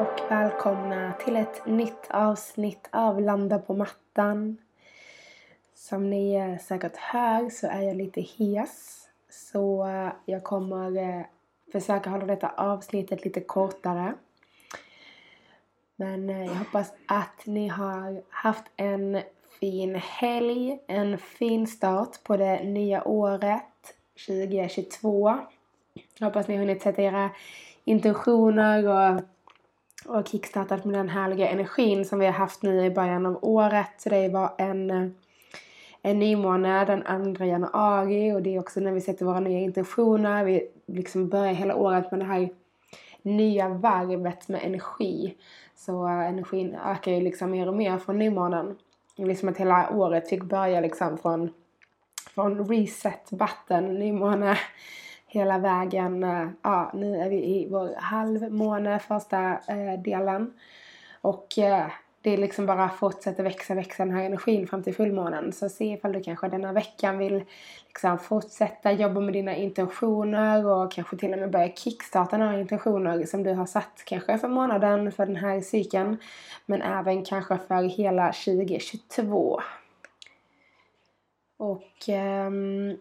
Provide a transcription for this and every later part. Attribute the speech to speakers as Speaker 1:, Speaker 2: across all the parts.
Speaker 1: Och välkomna till ett nytt avsnitt av Landa på mattan. Som ni eh, säkert hör så är jag lite hes. Så eh, jag kommer eh, försöka hålla detta avsnittet lite kortare. Men jag hoppas att ni har haft en fin helg, en fin start på det nya året 2022. Jag hoppas ni har hunnit sätta era intentioner och, och kickstartat med den härliga energin som vi har haft nu i början av året. Så det var en, en nymåne den 2 januari och det är också när vi sätter våra nya intentioner. Vi liksom börjar hela året med det här nya varvet med energi. Så energin ökar ju liksom mer och mer från nymånen. Liksom att hela året fick börja liksom från, från reset button, nymåne hela vägen. Eh, ja, nu är vi i vår halvmåne, första eh, delen. Och eh, det är liksom bara fortsätter växa, växa den här energin fram till fullmånen. Så se ifall du kanske denna veckan vill liksom fortsätta jobba med dina intentioner och kanske till och med börja kickstarta några intentioner som du har satt kanske för månaden, för den här cykeln. Men även kanske för hela 2022. Och um,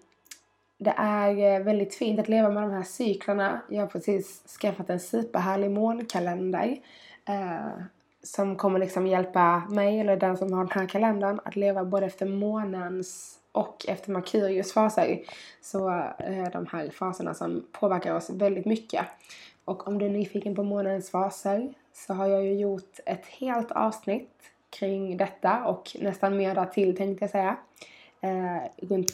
Speaker 1: det är eh, väldigt fint att leva med de här cyklarna. Jag har precis skaffat en superhärlig månkalender. eh, som kommer liksom hjälpa mig eller den som har den här kalendern att leva både efter månens och efter Merkurius faser. Så eh, de här faserna som påverkar oss väldigt mycket. Och om du är nyfiken på månens faser så har jag ju gjort ett helt avsnitt kring detta och nästan mer där till tänkte jag säga. Eh, runt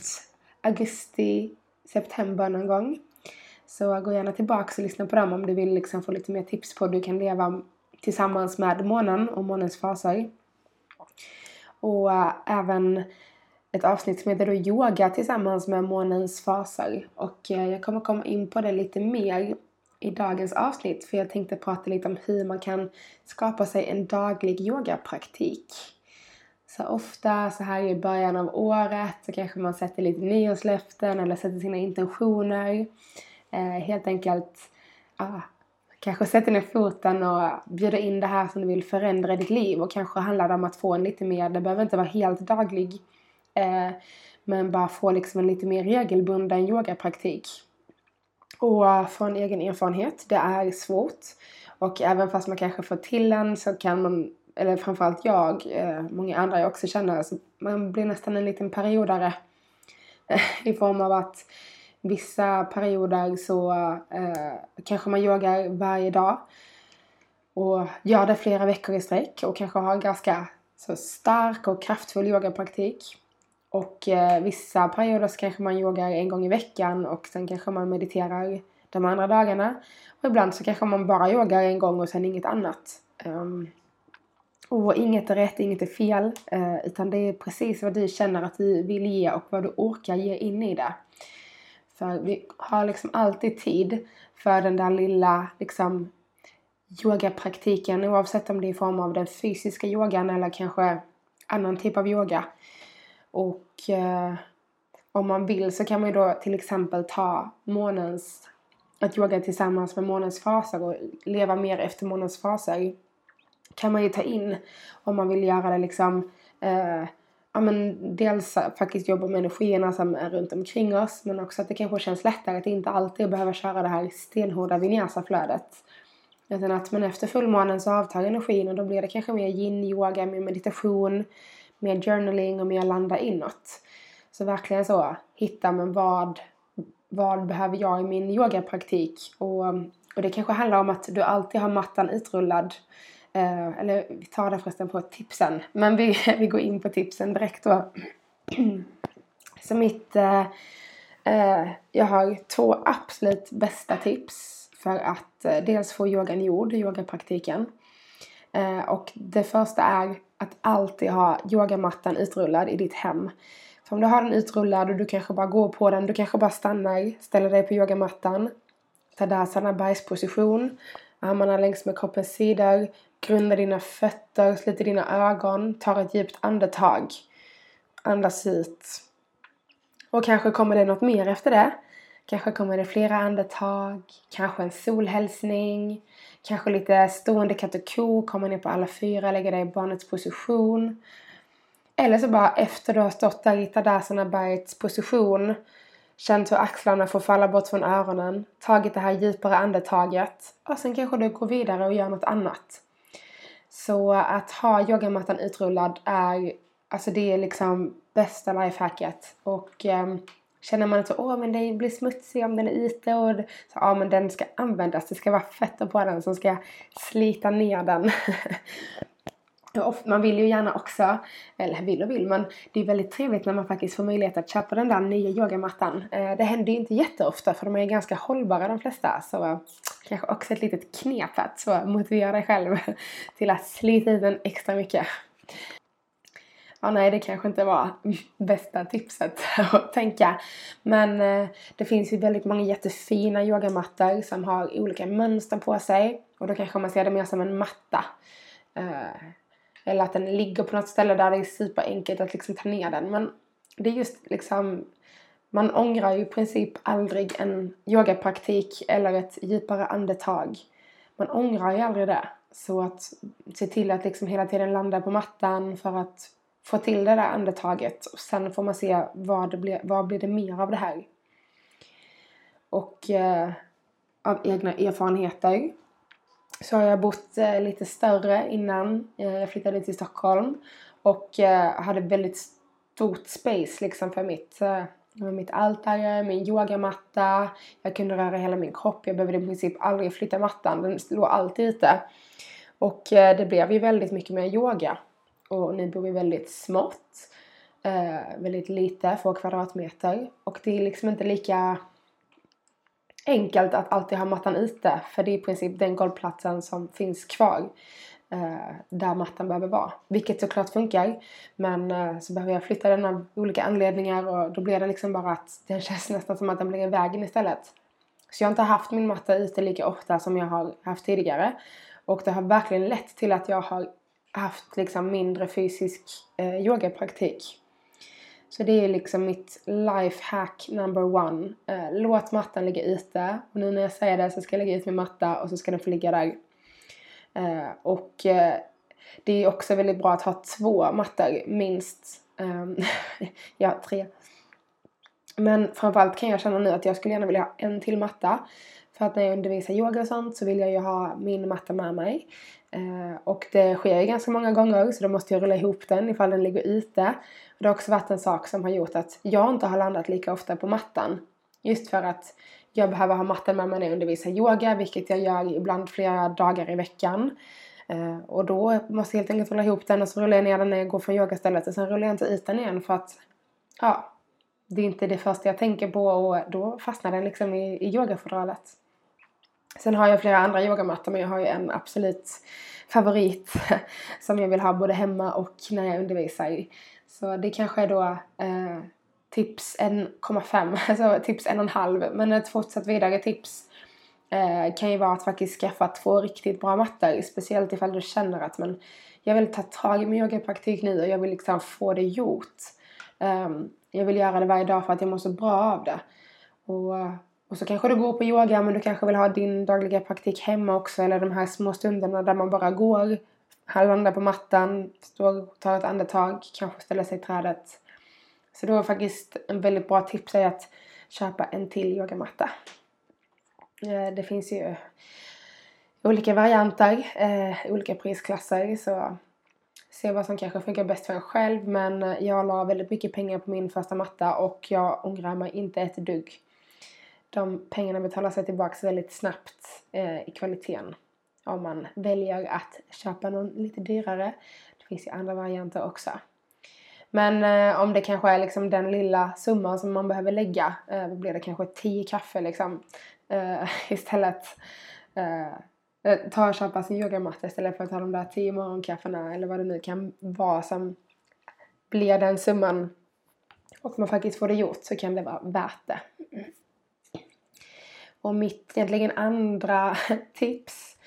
Speaker 1: augusti, september någon gång. Så gå gärna tillbaka och lyssna på dem om du vill liksom få lite mer tips på hur du kan leva tillsammans med månen och månens faser. Och äh, även ett avsnitt som heter då yoga tillsammans med månens faser. Och äh, jag kommer komma in på det lite mer i dagens avsnitt för jag tänkte prata lite om hur man kan skapa sig en daglig yogapraktik. Så ofta så här i början av året så kanske man sätter lite nyårslöften eller sätter sina intentioner. Eh, helt enkelt ah, kanske sätter ner foten och bjuder in det här som du vill förändra i ditt liv och kanske handlar det om att få en lite mer, det behöver inte vara helt daglig, eh, men bara få liksom en lite mer regelbunden yogapraktik. Och från egen erfarenhet, det är svårt. Och även fast man kanske får till en så kan man, eller framförallt jag, eh, många andra jag också känner, så man blir nästan en liten periodare. Eh, I form av att Vissa perioder så eh, kanske man yogar varje dag och gör det flera veckor i sträck och kanske har en ganska så stark och kraftfull yogapraktik. Och eh, vissa perioder så kanske man yogar en gång i veckan och sen kanske man mediterar de andra dagarna. Och ibland så kanske man bara yogar en gång och sen inget annat. Um, och inget är rätt, inget är fel. Eh, utan det är precis vad du känner att du vill ge och vad du orkar ge in i det. För vi har liksom alltid tid för den där lilla liksom yogapraktiken oavsett om det är i form av den fysiska yogan eller kanske annan typ av yoga. Och eh, om man vill så kan man ju då till exempel ta månens, att yoga tillsammans med månens faser och leva mer efter månens faser. Kan man ju ta in om man vill göra det liksom eh, ja, men dels faktiskt jobba med energierna som är runt omkring oss men också att det kanske känns lättare att inte alltid behöva köra det här stenhårda vinyasa-flödet. Utan att men efter fullmånen så avtar energin och då blir det kanske mer yin-yoga, mer meditation, mer journaling och mer landa inåt. Så verkligen så, hitta men vad, vad behöver jag i min yogapraktik? Och, och det kanske handlar om att du alltid har mattan utrullad Eh, eller vi tar det förresten på tipsen. Men vi, vi går in på tipsen direkt då. Så mitt... Eh, eh, jag har två absolut bästa tips för att eh, dels få yogan gjord, yogapraktiken. Eh, och det första är att alltid ha yogamattan utrullad i ditt hem. För om du har den utrullad och du kanske bara går på den, du kanske bara stannar, ställer dig på yogamattan, tar där bergsposition, armarna längs med kroppens sidor, grunda dina fötter, sluter dina ögon, tar ett djupt andetag, andas ut. Och kanske kommer det något mer efter det. Kanske kommer det flera andetag, kanske en solhälsning, kanske lite stående katt och ko, komma ner på alla fyra, lägga dig i barnets position. Eller så bara efter du har stått där i Tadasana bergets position, känt hur axlarna får falla bort från öronen, tagit det här djupare andetaget och sen kanske du går vidare och gör något annat. Så att ha yogamattan utrullad är, alltså det är liksom bästa lifehacket. Och um, Känner man att så, åh men den blir smutsig om den är ute och så, ja men den ska användas. Det ska vara fötter på den som ska slita ner den. man vill ju gärna också, eller vill och vill, men det är väldigt trevligt när man faktiskt får möjlighet att köpa den där nya yogamattan. Eh, det händer ju inte jätteofta för de är ganska hållbara de flesta. Så eh, kanske också ett litet knep att så motivera dig själv till att slita ut den extra mycket ja nej det kanske inte var bästa tipset att tänka. Men eh, det finns ju väldigt många jättefina yogamattor som har olika mönster på sig. Och då kanske man ser det mer som en matta. Eh, eller att den ligger på något ställe där det är superenkelt att liksom ta ner den. Men det är just liksom man ångrar ju i princip aldrig en yogapraktik eller ett djupare andetag. Man ångrar ju aldrig det. Så att se till att liksom hela tiden landa på mattan för att få till det där andetaget och sen får man se vad, det blir, vad blir det mer av det här. Och eh, av egna erfarenheter så har jag bott eh, lite större innan eh, jag flyttade till Stockholm och eh, hade väldigt stort space liksom för mitt eh, mitt altare, min yogamatta, jag kunde röra hela min kropp, jag behövde i princip aldrig flytta mattan, den låg alltid ute. Och eh, det blev ju väldigt mycket mer yoga och nu bor vi väldigt smått. Eh, väldigt lite, få kvadratmeter. Och det är liksom inte lika enkelt att alltid ha mattan ute. För det är i princip den golvplatsen som finns kvar. Eh, där mattan behöver vara. Vilket såklart funkar. Men eh, så behöver jag flytta den av olika anledningar och då blir det liksom bara att den känns nästan som att den blir i vägen istället. Så jag har inte haft min matta ute lika ofta som jag har haft tidigare. Och det har verkligen lett till att jag har haft liksom mindre fysisk eh, yogapraktik. Så det är liksom mitt life hack number one. Eh, låt mattan ligga ute. Och nu när jag säger det så ska jag lägga ut min matta och så ska den få ligga där. Eh, och eh, det är också väldigt bra att ha två mattor minst. Ehm, ja, tre. Men framförallt kan jag känna nu att jag skulle gärna vilja ha en till matta. För att när jag undervisar yoga och sånt så vill jag ju ha min matta med mig. Eh, och det sker ju ganska många gånger så då måste jag rulla ihop den ifall den ligger ute. Och det har också varit en sak som har gjort att jag inte har landat lika ofta på mattan. Just för att jag behöver ha mattan med mig när jag undervisar yoga, vilket jag gör ibland flera dagar i veckan. Eh, och då måste jag helt enkelt rulla ihop den och så rullar jag ner den när jag går från yogastället och sen rullar jag inte ut den igen för att ja, det är inte det första jag tänker på och då fastnar den liksom i, i yogafodralet. Sen har jag flera andra yogamattor men jag har ju en absolut favorit som jag vill ha både hemma och när jag undervisar i. Så det kanske är då eh, tips 1,5, alltså tips 1,5. Men ett fortsatt vidare tips eh, kan ju vara att faktiskt skaffa två riktigt bra mattor. Speciellt ifall du känner att men, jag vill ta tag i min yogapraktik nu och jag vill liksom få det gjort. Um, jag vill göra det varje dag för att jag mår så bra av det. Och eh, och så kanske du går på yoga men du kanske vill ha din dagliga praktik hemma också eller de här små stunderna där man bara går, landar på mattan, står, tar ett andetag, kanske ställer sig i trädet. Så då är faktiskt en väldigt bra tips är att köpa en till yogamatta. Eh, det finns ju olika varianter, eh, olika prisklasser så se vad som kanske funkar bäst för en själv men eh, jag la väldigt mycket pengar på min första matta och jag ångrar mig inte ett dugg de pengarna betalar sig tillbaka väldigt snabbt eh, i kvaliteten om man väljer att köpa någon lite dyrare. Det finns ju andra varianter också. Men eh, om det kanske är liksom den lilla summan som man behöver lägga, eh, då blir det kanske 10 kaffe liksom. Eh, istället eh, Eh, ta och köpa sin yogamatta istället för att ta de där tio morgonkaffena eller vad det nu kan vara som blir den summan och man faktiskt får det gjort så kan det vara värt det. Och mitt egentligen andra tips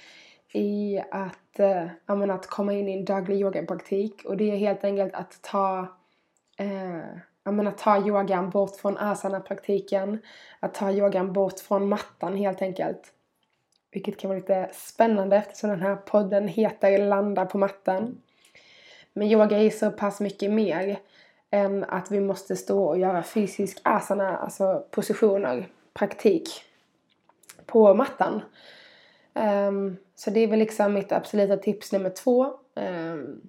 Speaker 1: i att, äh, att komma in i en daglig yogapraktik och det är helt enkelt att ta eh, menar, ta yogan bort från asana-praktiken, att ta yogan bort från mattan helt enkelt. Vilket kan vara lite spännande eftersom den här podden heter Landa på mattan. Men yoga är så pass mycket mer än att vi måste stå och göra fysisk asana, alltså positioner, praktik på mattan. Um, så det är väl liksom mitt absoluta tips nummer två. Um,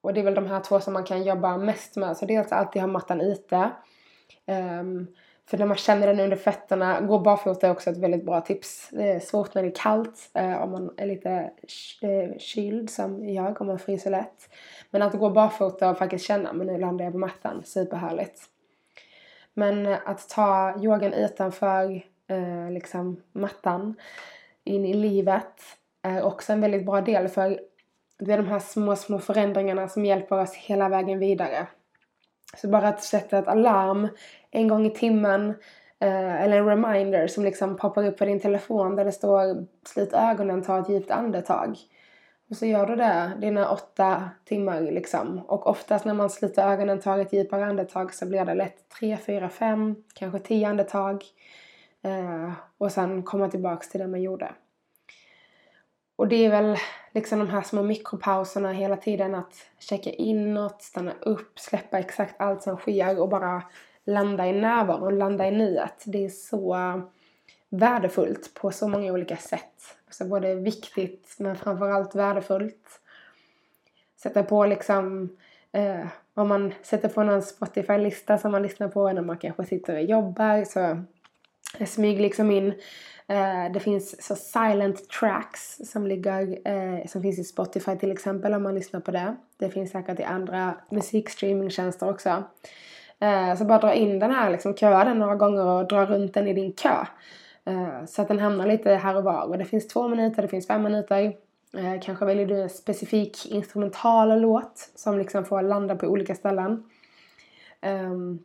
Speaker 1: och det är väl de här två som man kan jobba mest med. Så dels alltid ha mattan ute. Um, för när man känner den under fötterna, gå barfota är också ett väldigt bra tips. Det är svårt när det är kallt, eh, om man är lite eh, kyld som jag, om man fryser lätt. Men att gå barfota och faktiskt känna, men nu landar jag på mattan, superhärligt. Men att ta yogan utanför eh, liksom mattan, in i livet, är också en väldigt bra del för det är de här små, små förändringarna som hjälper oss hela vägen vidare. Så bara att sätta ett alarm en gång i timmen eh, eller en reminder som liksom poppar upp på din telefon där det står slut ögonen, ta ett djupt andetag. Och så gör du det dina åtta timmar liksom. Och oftast när man sluter ögonen, tar ett djupare andetag så blir det lätt tre, fyra, fem, kanske tio andetag. Eh, och sen komma tillbaks till det man gjorde. Och det är väl liksom de här små mikropauserna hela tiden att checka inåt, stanna upp, släppa exakt allt som sker och bara landa i närvaron, landa i nuet. Det är så värdefullt på så många olika sätt. Alltså både viktigt men framförallt värdefullt. Sätta på liksom eh, om man sätter på någon Spotify-lista som man lyssnar på när man kanske sitter och jobbar så Eh, smyg liksom in Eh, det finns så silent tracks som, ligger, eh, som finns i Spotify till exempel om man lyssnar på det. Det finns säkert i andra musikstreamingtjänster också. Eh, så bara dra in den här liksom, köa den några gånger och dra runt den i din kö. Eh, så att den hamnar lite här och var. Och det finns två minuter, det finns fem minuter. Eh, kanske väljer du en specifik instrumental låt som liksom får landa på olika ställen. Ehm,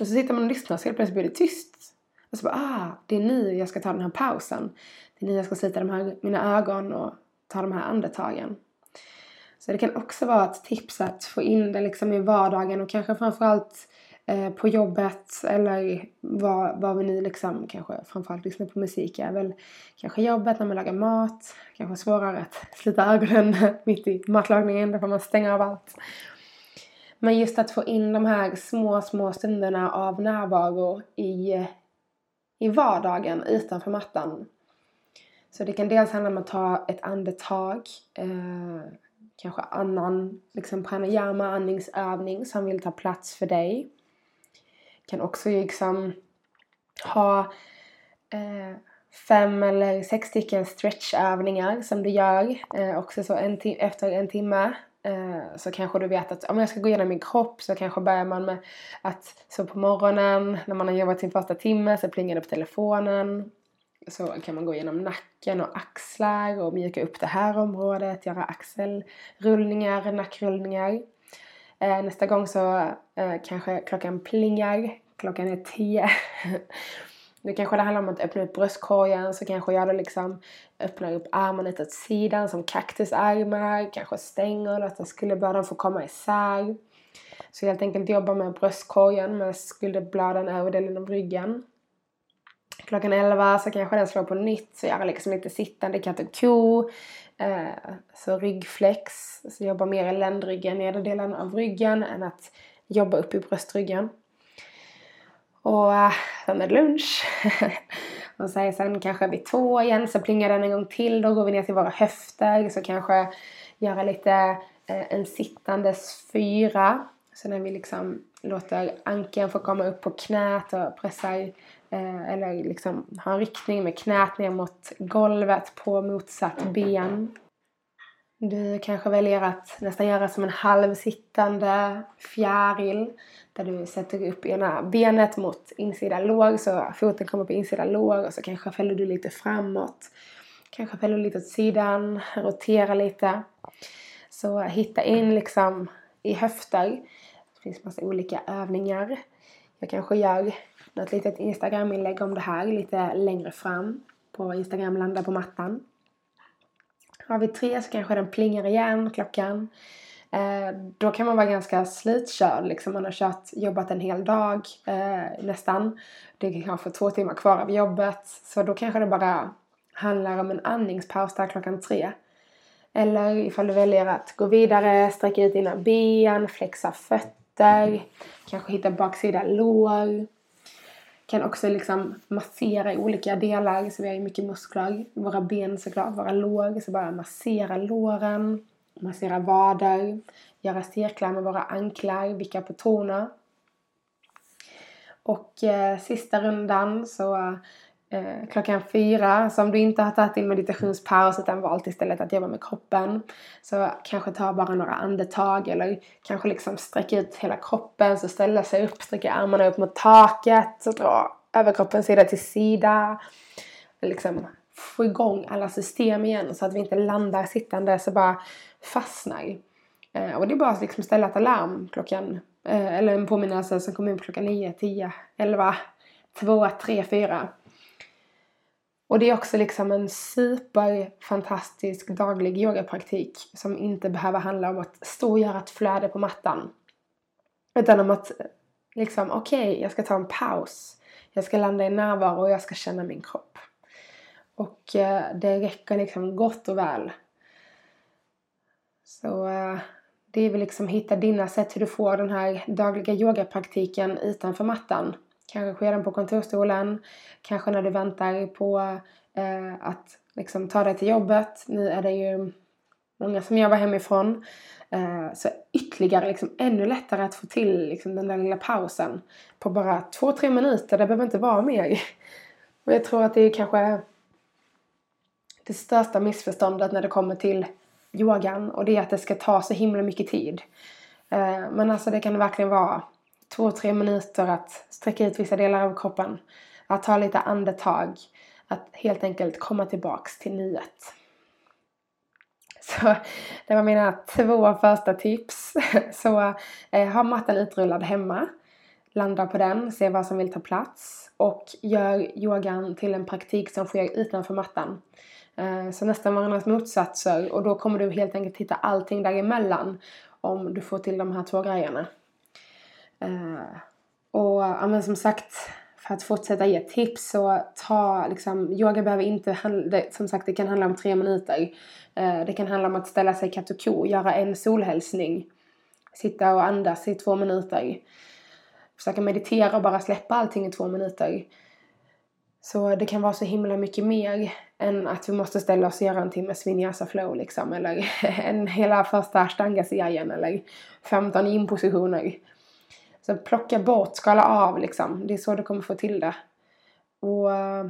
Speaker 1: och så sitter man och lyssnar så helt plötsligt blir det tyst. Och så bara, ah, det är nu jag ska ta den här pausen. Det är nu jag ska slita de här, mina ögon och ta de här andetagen. Så det kan också vara ett tips att få in det liksom i vardagen och kanske framförallt eh, på jobbet eller vad, vad vi nu liksom kanske framförallt lyssnar på musik är väl kanske jobbet när man lagar mat, kanske svårare att slita ögonen mitt i matlagningen, då får man stänga av allt. Men just att få in de här små, små stunderna av närvaro i i vardagen utanför mattan. Så det kan dels handla om att ta ett andetag, eh, kanske annan liksom pranayama, andningsövning som vill ta plats för dig. Kan också liksom ha eh, fem eller sex stycken stretchövningar som du gör eh, också så en efter en timme Eh, så kanske du vet att om jag ska gå igenom min kropp så kanske börjar man med att så på morgonen när man har jobbat sin första timme så plingar det på telefonen. Så kan man gå igenom nacken och axlar och mjuka upp det här området, göra axelrullningar, nackrullningar. Eh, nästa gång så eh, kanske klockan plingar, klockan är tio. Nu kanske det handlar om att öppna upp bröstkorgen så kanske jag då liksom öppnar upp armarna lite åt sidan som kaktusarmar, kanske stänger att skulderbladen få komma isär. Så helt enkelt jobba med bröstkorgen med skulderbladen över delen av ryggen. Klockan 11 så kanske den slår på nytt så jag har liksom lite sittande katt och ko. Eh, så ryggflex, så jobba mer i ländryggen, nedre delen av ryggen än att jobba upp i bröstryggen. Och äh, sen är det lunch. och så sen kanske vid två igen så plingar den en gång till. Då går vi ner till våra höfter. Så kanske göra lite eh, en sittandes fyra. Så när vi liksom låter ankeln få komma upp på knät och pressar eh, eller liksom ha en riktning med knät ner mot golvet på motsatt ben. Du kanske väljer att nästan göra som en halvsittande fjäril där du sätter upp ena benet mot insida lår så foten kommer på insida lår och så kanske fäller du lite framåt. Kanske fäller du lite åt sidan, roterar lite. Så hitta in liksom i höfter. Det finns massa olika övningar. Jag kanske gör något litet Instagram-inlägg om det här lite längre fram på Instagram Landa på mattan. Har vi tre så kanske den plingar igen, klockan. Eh, då kan man vara ganska slutkörd. Liksom. Man har kört, jobbat en hel dag eh, nästan. Det är kanske två timmar kvar av jobbet. Så då kanske det bara handlar om en andningspaus där klockan tre. Eller ifall du väljer att gå vidare, sträcka ut dina ben, flexa fötter, kanske hitta baksida lår. Kan också liksom massera i olika delar, så vi har ju mycket muskler. Våra ben såklart, våra lår, så bara massera låren, massera vader, göra cirklar med våra anklar, vicka på tårna. Och eh, sista rundan så eh, klockan fyra. Så om du inte har tagit din meditationspaus utan valt istället att jobba med kroppen så kanske ta bara några andetag eller kanske liksom sträcka ut hela kroppen så ställa sig upp, sträcka armarna upp mot taket så dra överkroppen sida till sida. Liksom få igång alla system igen så att vi inte landar sittande så bara fastnar. Eh, och det är bara att liksom ställa ett alarm klockan, eh, eller en påminnelse som kommer in klockan 9, 10, 11, 2, 3, 4. Och det är också liksom en superfantastisk daglig yogapraktik som inte behöver handla om att stå och göra ett flöde på mattan. Utan om att liksom, okej, okay, jag ska ta en paus. Jag ska landa i närvaro och jag ska känna min kropp. Och eh, det räcker liksom gott och väl. Så eh, det är väl liksom hitta dina sätt hur du får den här dagliga yogapraktiken utanför mattan. Kanske sker den på kontorstolen, kanske när du väntar på eh, att liksom, ta dig till jobbet. Nu är det ju många som jobbar hemifrån. Eh, så ytterligare liksom, ännu lättare att få till liksom, den där lilla pausen på bara två, tre minuter. Det behöver inte vara mer. Och jag tror att det är kanske det största missförståndet när det kommer till yogan och det är att det ska ta så himla mycket tid. Eh, men alltså det kan verkligen vara två, tre minuter att sträcka ut vissa delar av kroppen. Att ta lite andetag. Att helt enkelt komma tillbaks till nuet. Så det var mina två första tips. Så eh, ha mattan utrullad hemma. Landa på den, se vad som vill ta plats. Och gör yogan till en praktik som sker utanför mattan. Eh, så nästan varandras motsatser och då kommer du helt enkelt hitta allting däremellan om du får till de här två grejerna. Eh, och ja, men som sagt, för att fortsätta ge tips så ta liksom, yoga behöver inte handla, som sagt det kan handla om tre minuter. Eh, det kan handla om att ställa sig katt och ko, göra en solhälsning. Sitta och andas i två minuter. Försöka meditera och bara släppa allting i två minuter. Så det kan vara så himla mycket mer än att vi måste ställa oss och göra en timmes vinyasa flow liksom. Eller en hela första ashtanga-serien eller 15 impositioner. Så plocka bort, skala av liksom. Det är så du kommer få till det. Och äh,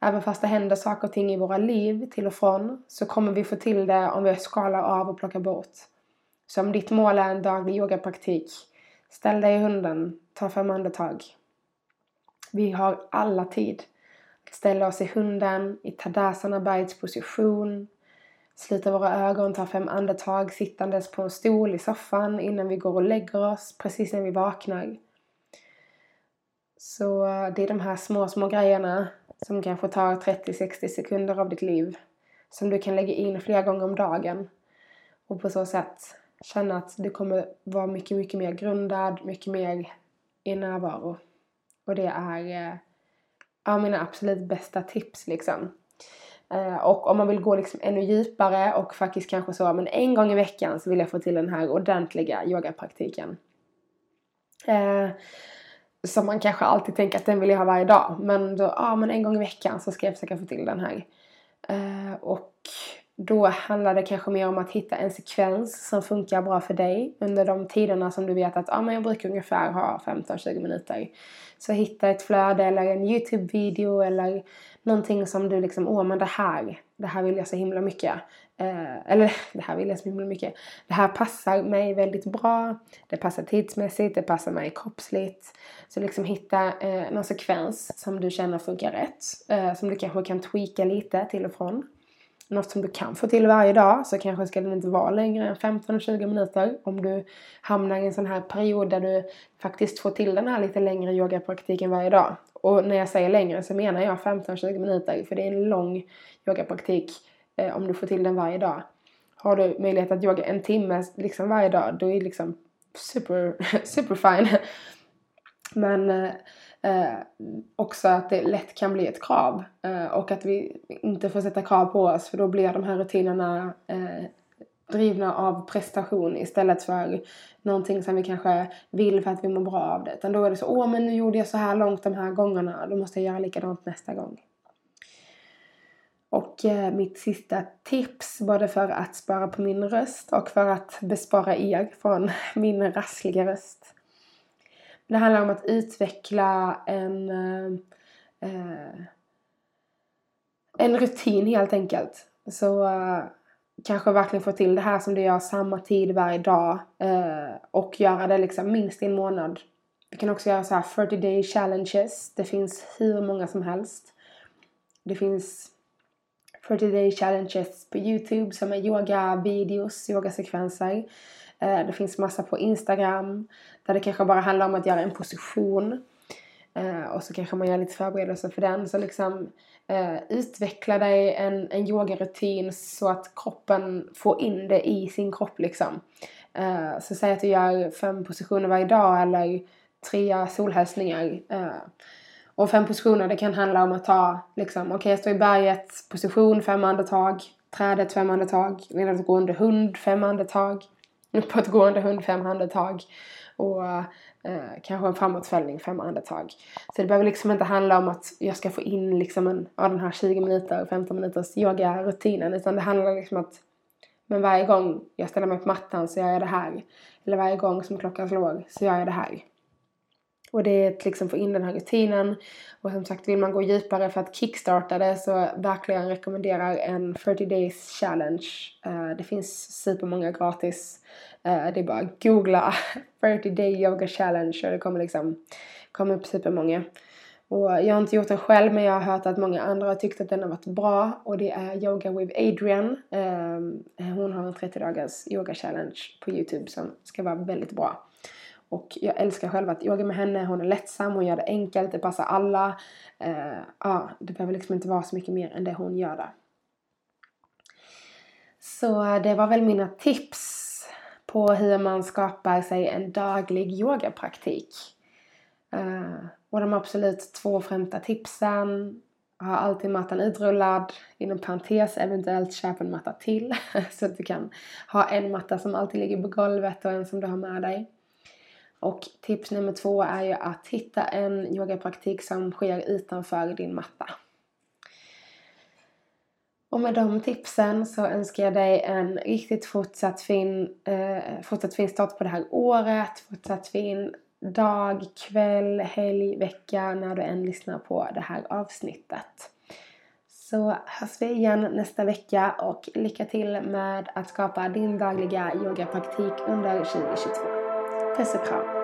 Speaker 1: även fast det händer saker och ting i våra liv till och från så kommer vi få till det om vi skalar av och plockar bort. Så om ditt mål är en daglig yogapraktik, ställ dig i hunden, ta fem andetag. Vi har alla tid. Ställa oss i hunden, i Tadasana bergets position, Sluta våra ögon, ta fem andetag sittandes på en stol i soffan innan vi går och lägger oss, precis när vi vaknar. Så eh, det är de här små, små grejerna som kanske tar 30-60 sekunder av ditt liv som du kan lägga in flera gånger om dagen och på så sätt känna att du kommer vara mycket, mycket mer grundad, mycket mer i närvaro. Och det är eh, ja, mina absolut bästa tips liksom. Eh, och om man vill gå liksom ännu djupare och faktiskt kanske så, men en gång i veckan så vill jag få till den här ordentliga yogapraktiken. Eh, som man kanske alltid tänker att den vill jag ha varje dag. Men då, ja men en gång i veckan så ska jag försöka få till den här. Eh, och då handlar det kanske mer om att hitta en sekvens som funkar bra för dig under de tiderna som du vet att ah, men jag brukar ungefär ha 15-20 minuter. Så hitta ett flöde eller en Youtube-video eller någonting som du liksom, åh men det här, det här vill jag så himla mycket. Eh, eller det här vill jag så himla mycket. Det här passar mig väldigt bra. Det passar tidsmässigt, det passar mig kroppsligt. Så liksom hitta eh, någon sekvens som du känner funkar rätt. Eh, som du kanske kan tweaka lite till och från. Något som du kan få till varje dag så kanske ska den inte vara längre än 15-20 minuter. Om du hamnar i en sån här period där du faktiskt får till den här lite längre yogapraktiken varje dag. Och när jag säger längre så menar jag 15-20 minuter för det är en lång yogapraktik eh, om du får till den varje dag. Har du möjlighet att yoga en timme liksom varje dag, då är det liksom super, super fine. Men eh, eh, också att det lätt kan bli ett krav eh, och att vi inte får sätta krav på oss för då blir de här rutinerna eh, drivna av prestation istället för någonting som vi kanske vill för att vi mår bra av det. Utan då är det så, åh men nu gjorde jag så här långt de här gångerna, då måste jag göra likadant nästa gång. Och eh, mitt sista tips, både för att spara på min röst och för att bespara er från min rassliga röst. Det handlar om att utveckla en, eh, eh, en rutin helt enkelt. Så eh, kanske verkligen få till det här som du gör samma tid varje dag eh, och göra det liksom minst i en månad. Vi kan också göra så här 40 day challenges. Det finns hur många som helst. Det finns 40 day challenges på Youtube som är yoga-videos, yogasekvenser. Eh, det finns massa på Instagram där det kanske bara handlar om att göra en position. Eh, och så kanske man gör lite förberedelser för den. Så liksom eh, utveckla dig en, en yogarutin så att kroppen får in det i sin kropp liksom. så säg att du gör fem positioner varje dag eller tre solhälsningar. Och fem positioner, det kan handla om att ta liksom, okej okay, jag står i berget, position, fem andetag, trädet, fem andetag, nedåtgående hund, fem andetag, På ett gående hund, fem andetag och eh, kanske en framåtfällning, fem andetag. Så det behöver liksom inte handla om att jag ska få in liksom en, av den här 20 minuter, 15 minuters yogarutinen. utan det handlar liksom att men varje gång jag ställer mig på mattan så gör jag det här. Eller varje gång som klockan slår så gör jag det här. Och det är att liksom få in den här rutinen. Och som sagt, vill man gå djupare för att kickstarta det så verkligen rekommenderar en 30 days challenge. Uh, det finns supermånga gratis. Uh, det är bara att googla 30 day yoga challenge och det kommer liksom komma upp supermånga. Och jag har inte gjort den själv men jag har hört att många andra har tyckt att den har varit bra och det är Yoga with Adrian. Um, hon har en 30 dagars yoga challenge på Youtube som ska vara väldigt bra. Och jag älskar själv att yoga med henne. Hon är lättsam, hon gör det enkelt, det passar alla. Uh, ja, det behöver liksom inte vara så mycket mer än det hon gör där. Så det var väl mina tips på hur man skapar sig en daglig yogapraktik. Uh, och de absolut två främsta tipsen ha alltid mattan utrullad. Inom parentes eventuellt köp en matta till. så att du kan ha en matta som alltid ligger på golvet och en som du har med dig. Och tips nummer två är ju att hitta en yogapraktik som sker utanför din matta. Och med de tipsen så önskar jag dig en riktigt fortsatt fin, eh, fortsatt fin start på det här året. Fortsatt fin dag, kväll, helg, vecka när du än lyssnar på det här avsnittet. Så hörs vi igen nästa vecka och lycka till med att skapa din dagliga yogapraktik under 2022. Pessekamp.